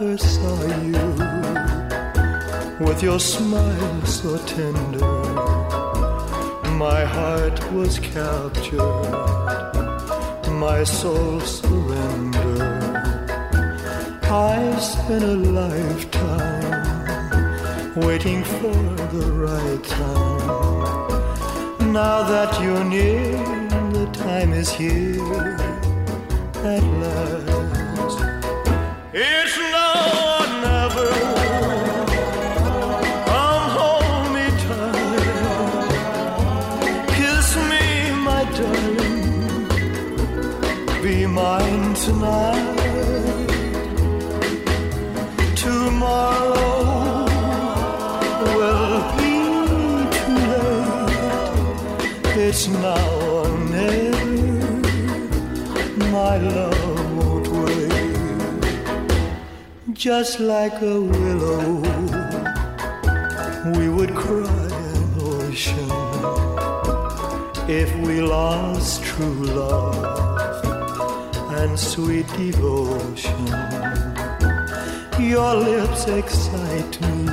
First saw you, with your smile so tender, my heart was captured, my soul surrendered. I spent a lifetime waiting for the right time. Now that you're near, the time is here at last. It's now or never. My love won't wait just like a willow. We would cry an ocean if we lost true love and sweet devotion. Your lips excite me.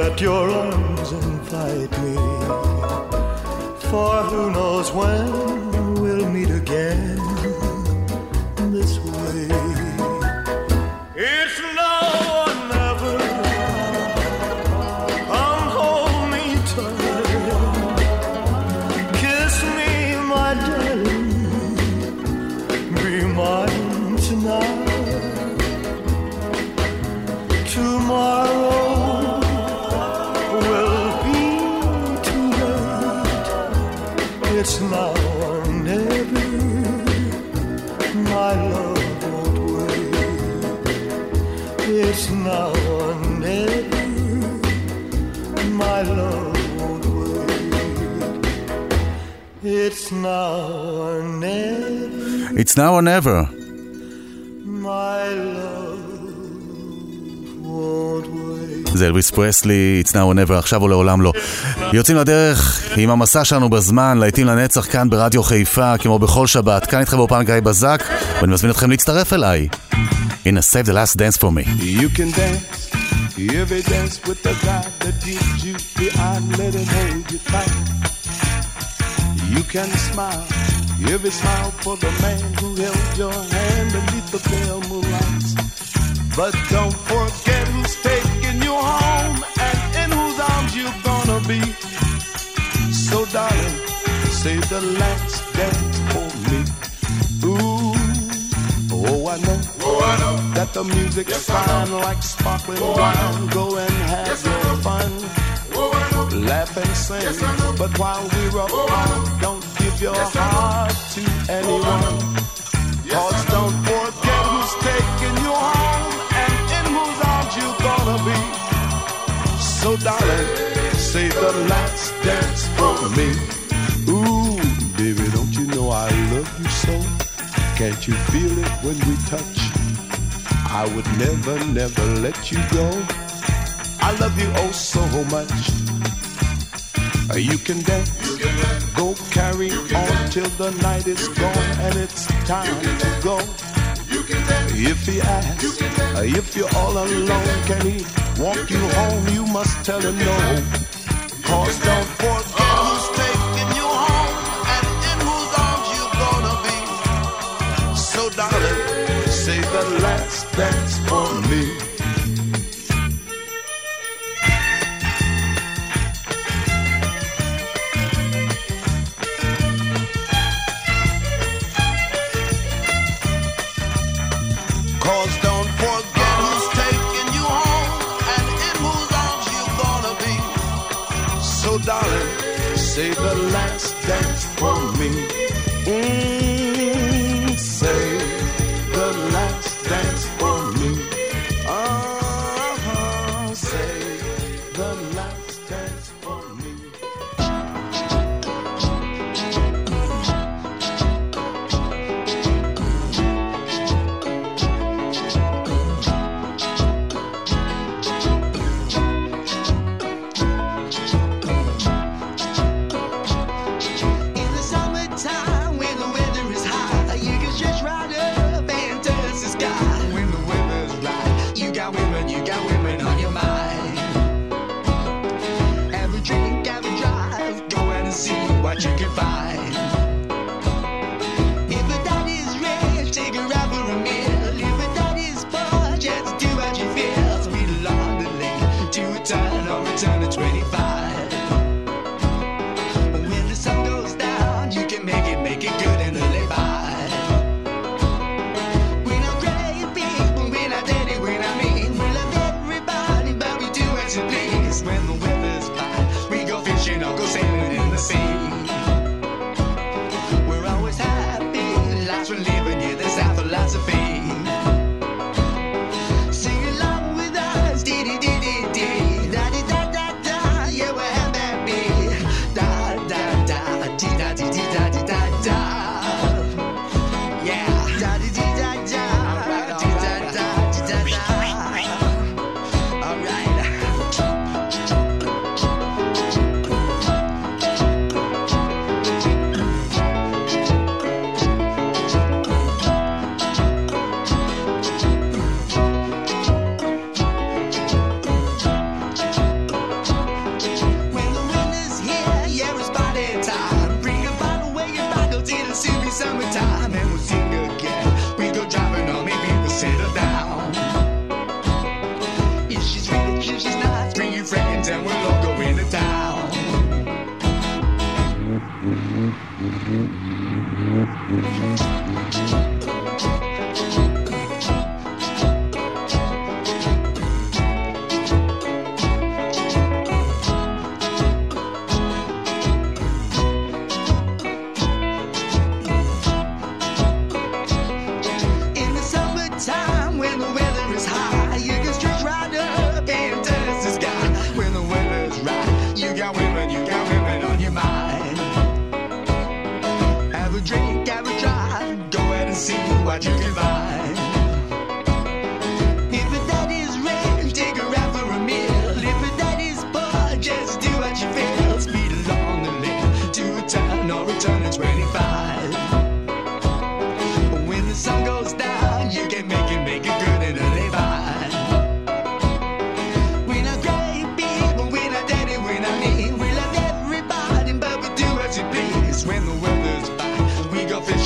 Let your arms invite me. For who knows when we'll meet again It's now or never. It's now or never. My love won't wait. זה אלוויס פרסלי, It's now or never, עכשיו או לעולם לא. יוצאים לדרך עם המסע שלנו בזמן, להיטים לנצח כאן ברדיו חיפה, כמו בכל שבת. כאן איתכם באופן גיא בזק, ואני מזמין אתכם להצטרף אליי. הנה, save the last dance for me. You can dance, every dance with the guy that gives you the eye, let him hold you tight. You can smile, every smile for the man who held your hand beneath the pale moonlights. But don't forget who's taking you home and in whose arms you're gonna be. So darling, save the last dance for me. Ooh, oh I know, Oh, I know. that the music's Yes, fine like sparkling Oh, wine. Go and have Yes, your fun. Oh. Laugh and sing, Yes, but while we're Oh, I apart, don't give your Yes, heart to anyone. Yes, Cause don't forget who's taking you home and in whose arms you're gonna be. So darling, say the last dance for me. Ooh, baby, don't you know I love you so? Can't you feel it when we touch? I would never, never let you go. I love you oh so much. Uh, You can dance, go carry on till the night is gone and it's time to go. If he asks, uh, if you're all alone, can he walk you home? You must tell him no. Cause don't forget who's taking you home and in whose arms you're gonna be. So darling, say the last dance for me. say the last dance.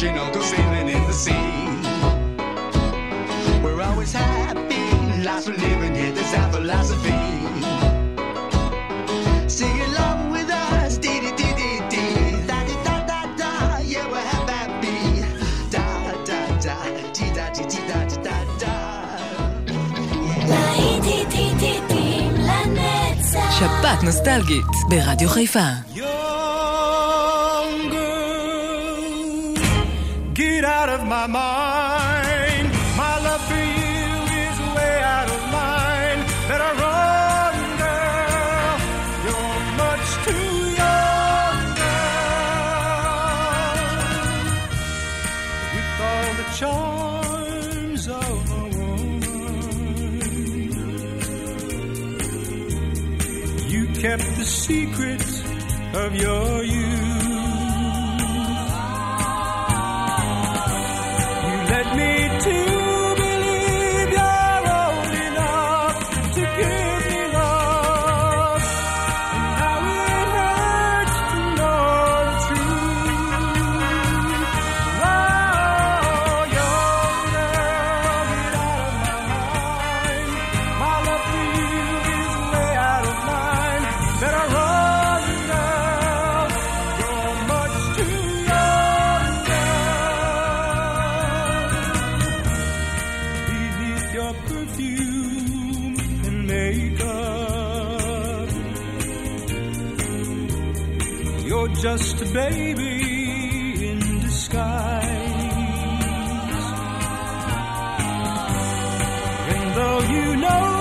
She knows the feeling is the same. We're always happy, lots of living, that's our philosophy. Sing along with us, dee dee da dee da da da, yeah, we're happy, da da da, dee da dee dee da my mind. My love for you is way out of line. Better run, girl. You're much too young, girl. With all the charms of a woman, you kept the secret of your perfume and makeup. You're just a baby in disguise. And though you know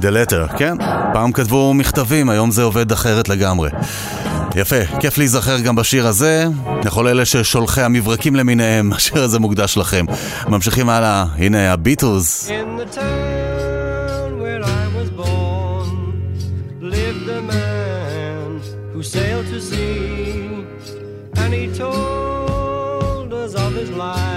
the letter, כן? פעם כתבו מכתבים, היום זה עובד אחרת לגמרי. יפה, כיף להיזכר גם בשיר הזה, לכל אלה ששולחי המברקים למיניהם, השיר הזה מוקדש לכם. ממשיכים הלאה, הנה הביטוס. who sailed to sea, and he told us of his life.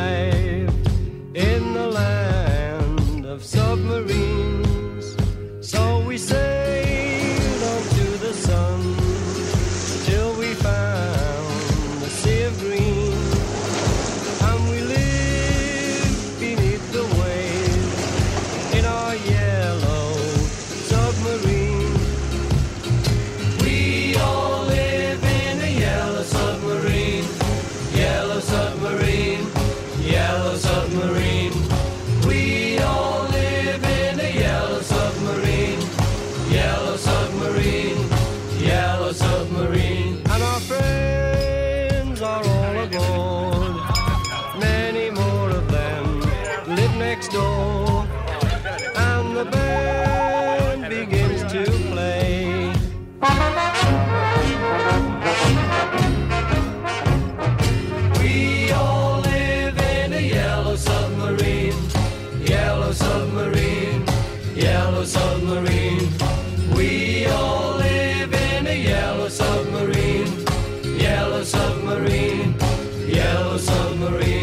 memory.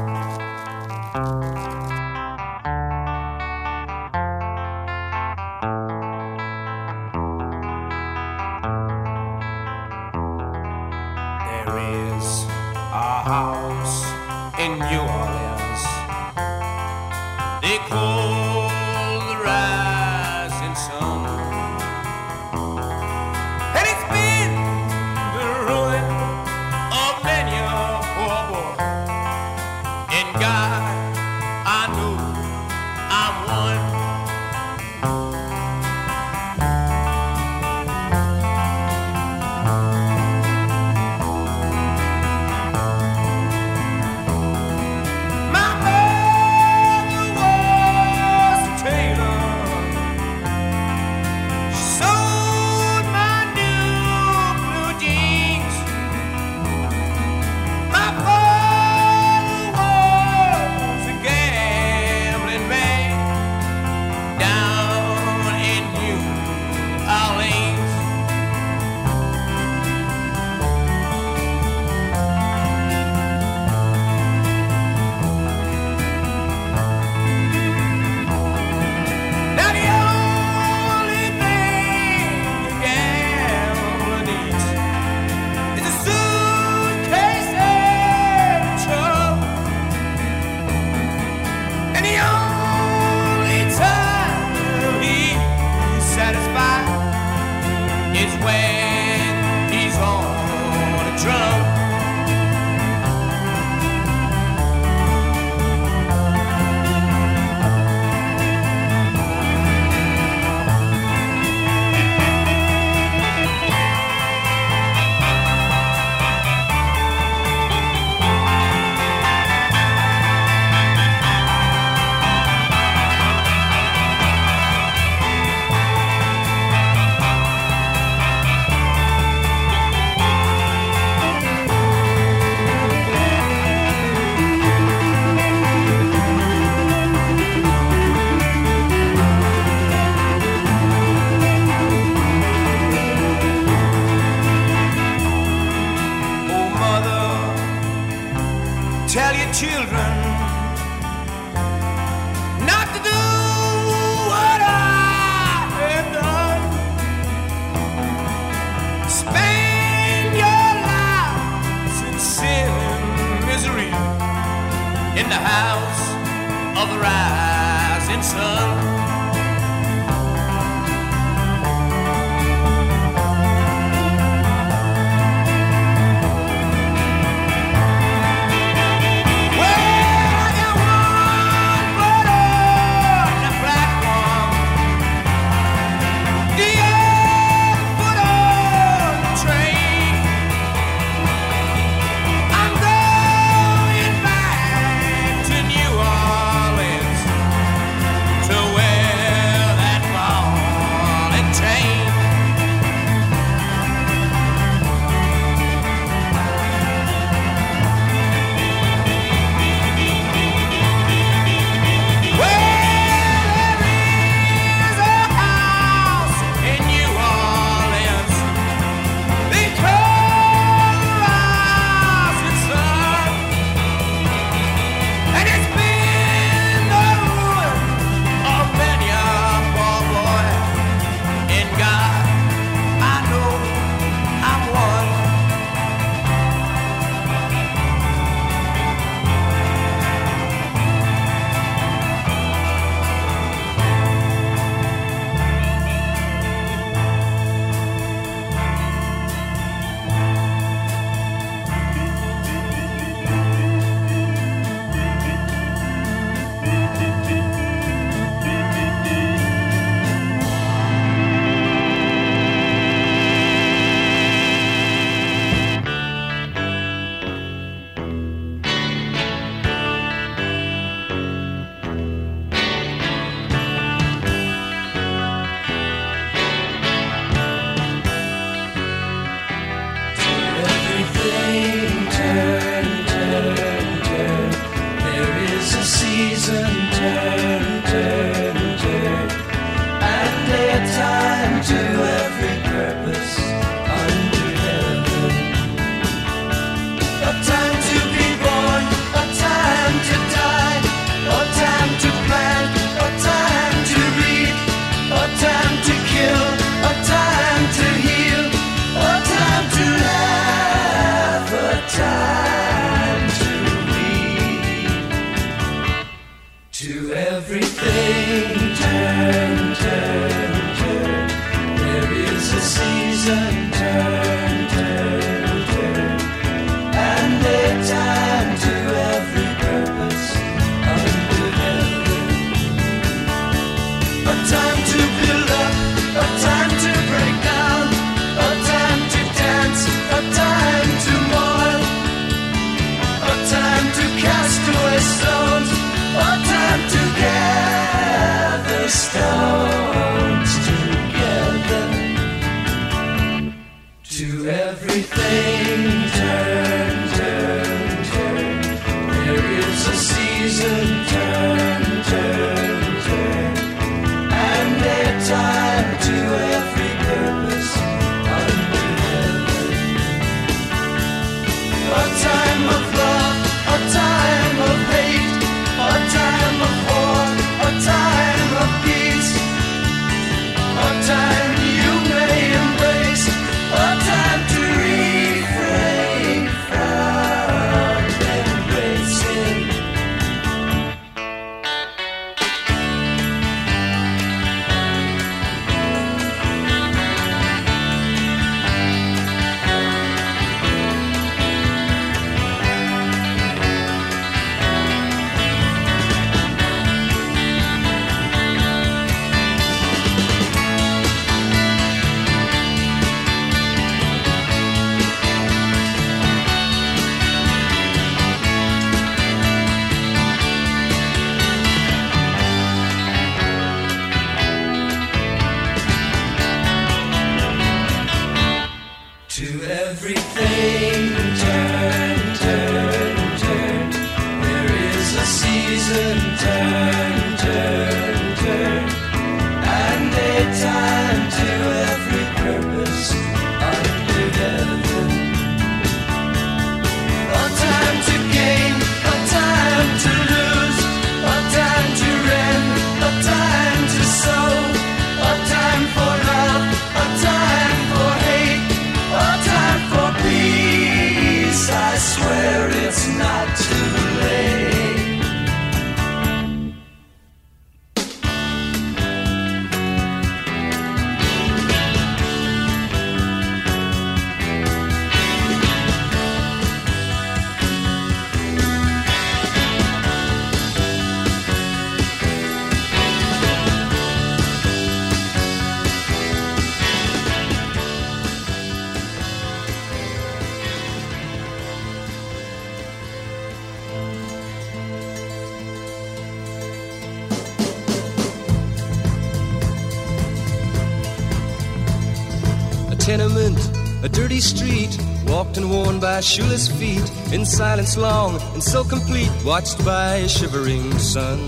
Shoeless feet, in silence long and so complete, watched by a shivering sun.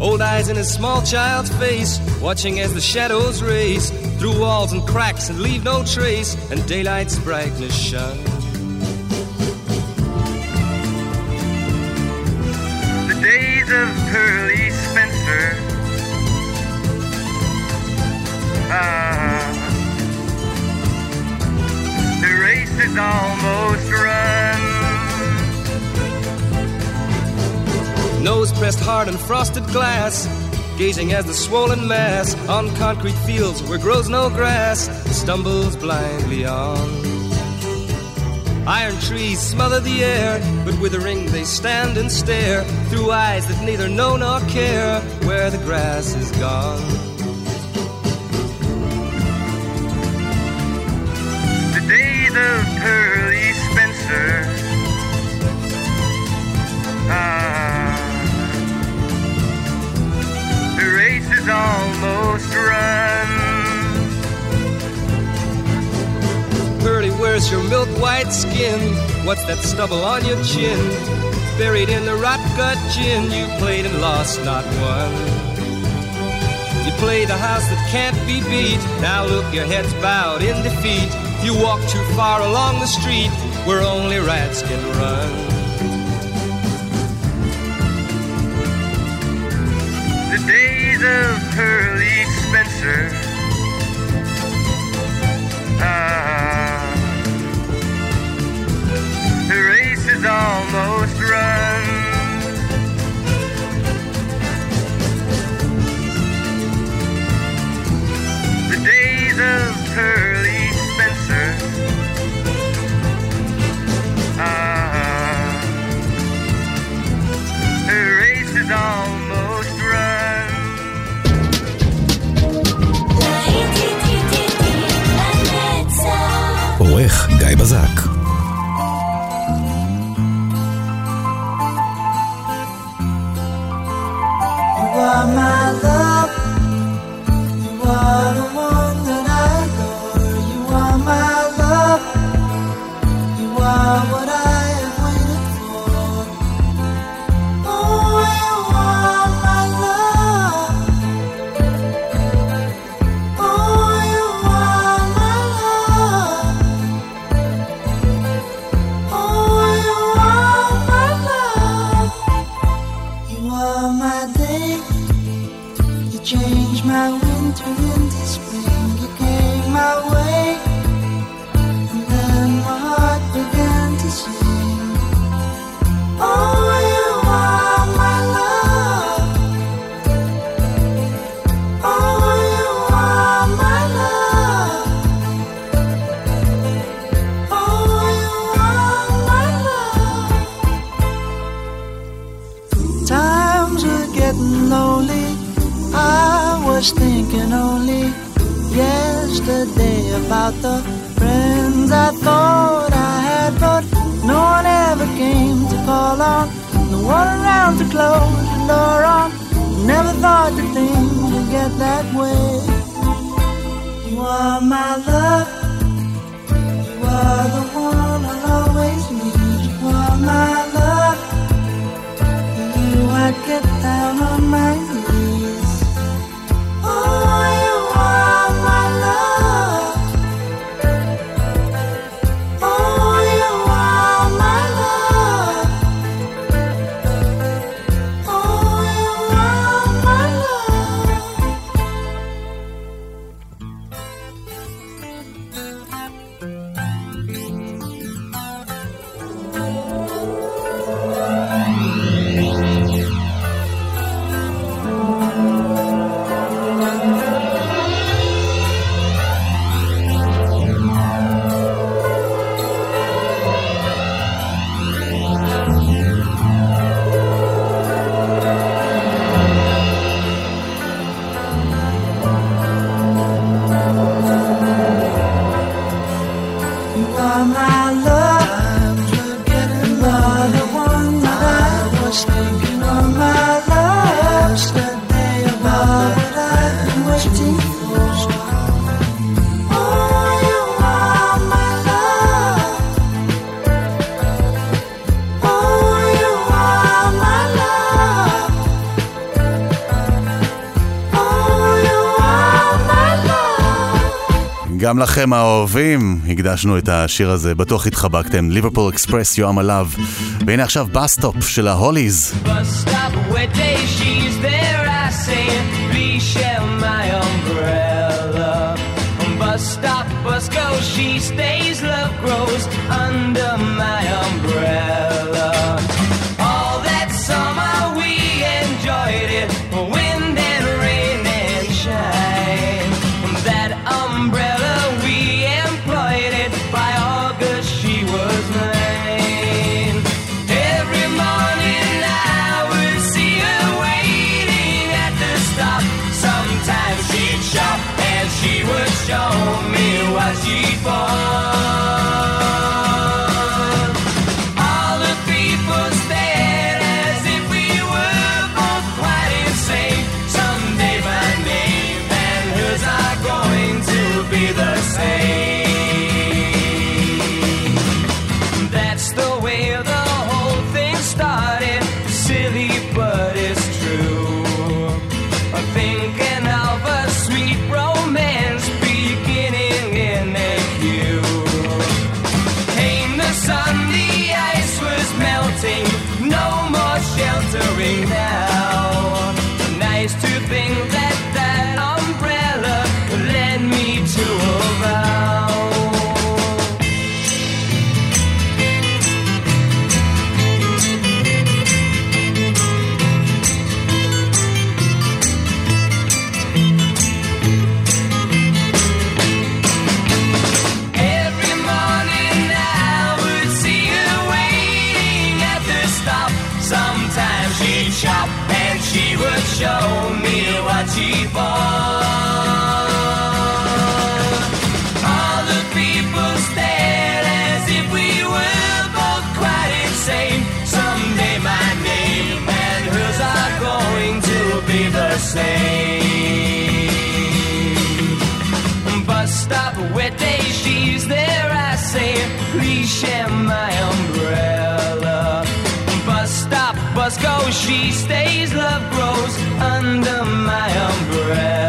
Old eyes in a small child's face, watching as the shadows race through walls and cracks and leave no trace, and daylight's brightness shone. Hard on frosted glass, gazing as the swollen mass on concrete fields where grows no grass stumbles blindly on. Iron trees smother the air, but withering they stand and stare through eyes that neither know nor care where the grass is gone. The days of Spencer. Is almost run. Pearly, where's your milk white skin? What's that stubble on your chin? Buried in the rot gut gin, you played and lost, not won. You play the house that can't be beat. Now look, your head's bowed in defeat. You walk too far along the street where only rats can run. Of Pearly Spencer. Ah, the race is almost run. גיא בזק. גם לכם האהובים, הקדשנו את השיר הזה, בטוח התחבקתם, ליברפול אקספרס, יואם עליו. והנה עכשיו בסטופ של ההוליז. Bus stop, bus go, she stays stop a wet day. She's there, I say, please share my umbrella. Bus stop, bus go, she stays, love grows under my umbrella.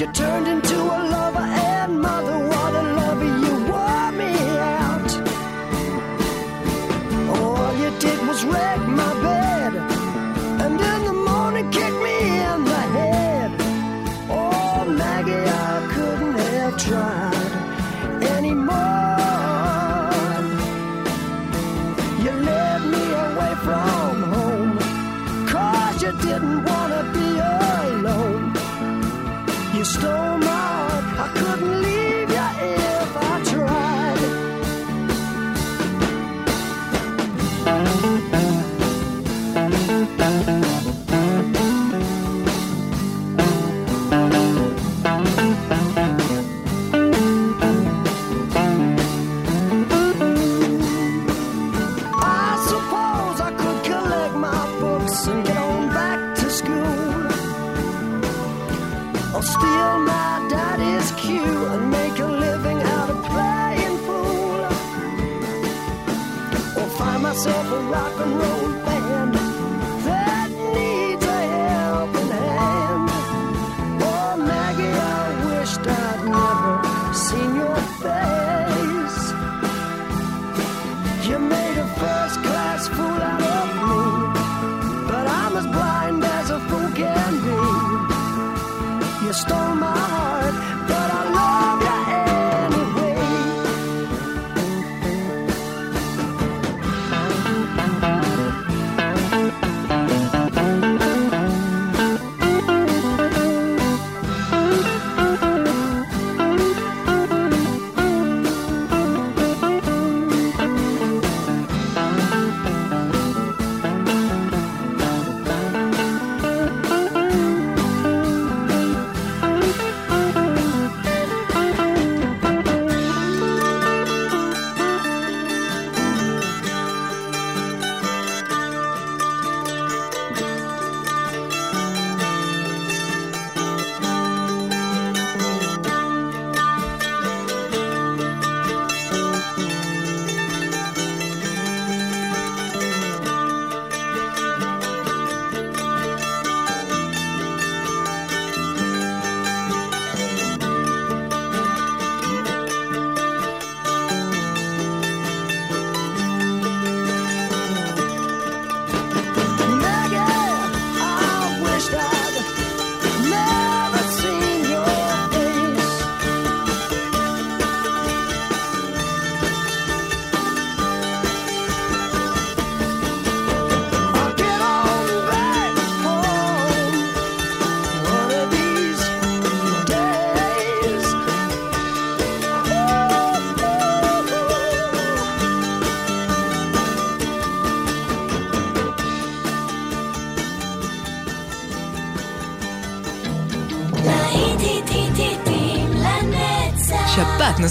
you turned into a lover. I'll steal my daddy's cue and make a living out of playing fool. Or find myself a rock and roll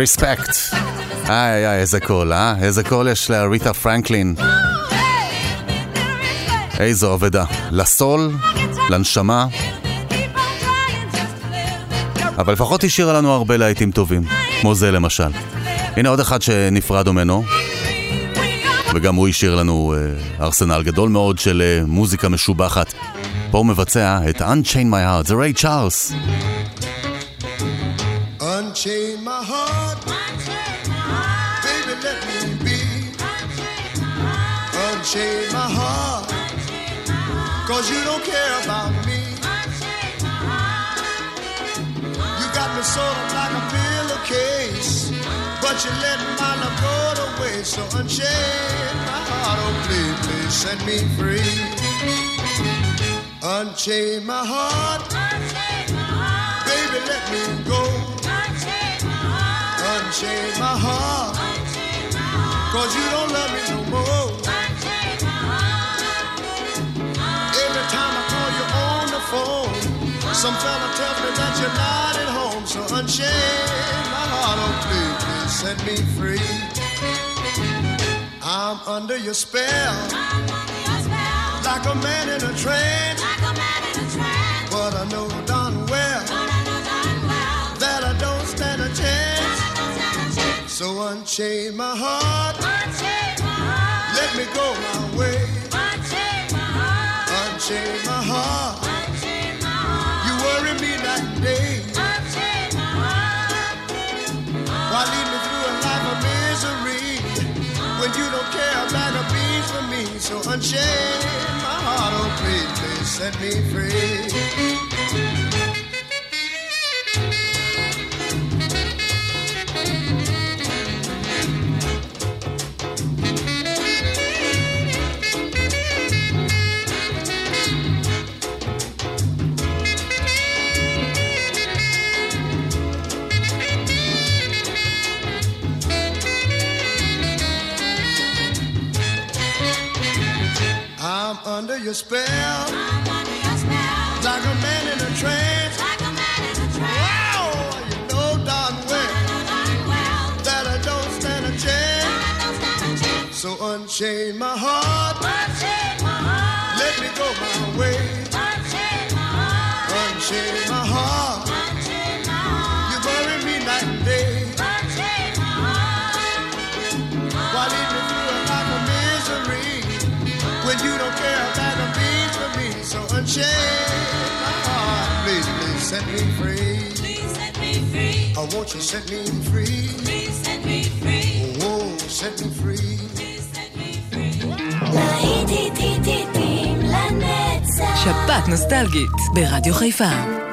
ריספקט. איי איי, איזה קול, אה? איזה קול יש לריטה פרנקלין. איזו אבדה. לסול, לנשמה, אבל לפחות השאירה לנו הרבה להיטים טובים, כמו זה למשל. הנה עוד אחד שנפרדו ממנו, וגם הוא השאיר לנו אה, ארסנל גדול מאוד של אה, מוזיקה משובחת. פה הוא מבצע את Unchain My Heart, זה ריי צ'ארלס. Unchain my heart. Cause you don't care about me. You got me sort of like a pillowcase. But you let my love go to waste. So unchain my heart. Oh, please, please set me free. Unchain my heart. Baby, let me go. Unchain my heart. Cause you don't love me no some fella tells me that you're not at home. So unchain my heart, oh please, please set me free. I'm under your spell, like a man in a trance. But I know darn well that I don't stand a chance. So unchain my heart, unchain my heart. let me go my way. Unchain my heart, me? So unchain my heart, oh please, please set me free. I'm under your spell, like a man in a trance. Like a man in a trance. Wow, you know darn well that I don't stand a chance. So unchain my heart. unchain my heart, let me go my way. I want you set me free. Oh, set me free. שפעת נוסטלגית ברדיו חיפה.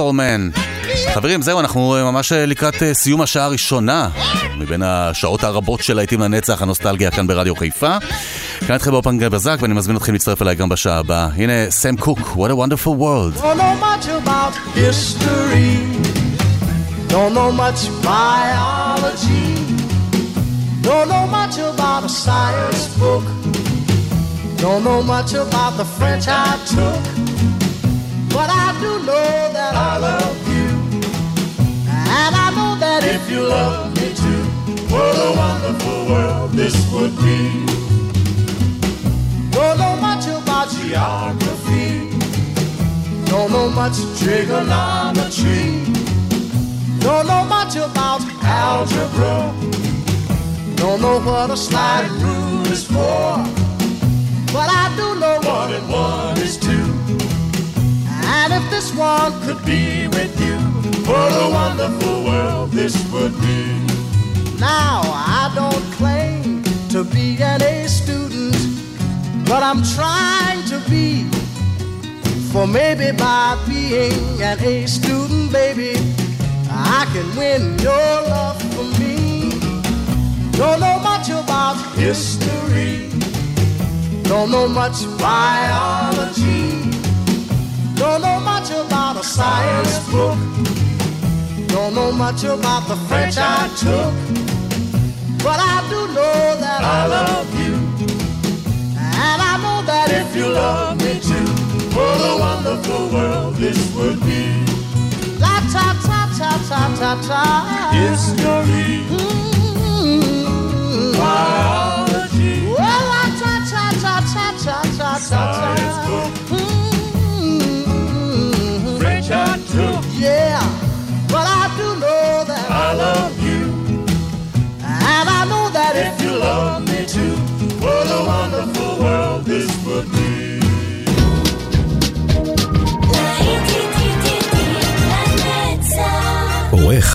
Your סורמן. חברים, זהו, אנחנו ממש לקראת אה, סיום השעה הראשונה מבין השעות הרבות של להיטים לנצח, הנוסטלגיה כאן ברדיו חיפה. כאן איתכם באופן גיא בזק, ואני מזמין אתכם להצטרף אליי גם בשעה הבאה. הנה, סם קוק, What a wonderful world. Don't know much about history. Don't know much biology. Don't know much about a science book. Don't know much about the French I took. But I do know that I love you. And I know that if you love me too, what a wonderful world this would be. Don't know much about geography. Don't know much trigonometry. Don't know much about algebra. Don't know what a sliding rule is for. But I do know one and one is two. And if this one could be with you, what a wonderful world this would be. Now, I don't claim to be an A student, but I'm trying to be. For maybe by being an A student, baby, I can win your love for me. Don't know much about history, don't know much biology, don't know much about a science book. Don't know much about the French I took. But I do know that I love you. And I know that if you love me too, what a wonderful world this would be. La ta ta ta ta ta ta. History. Mm-hmm. Biology. Well, la ta ta ta ta ta ta ta. Science book. true. Yeah, but I do know that I love you. And I know that if you love me too, what a wonderful world this would be.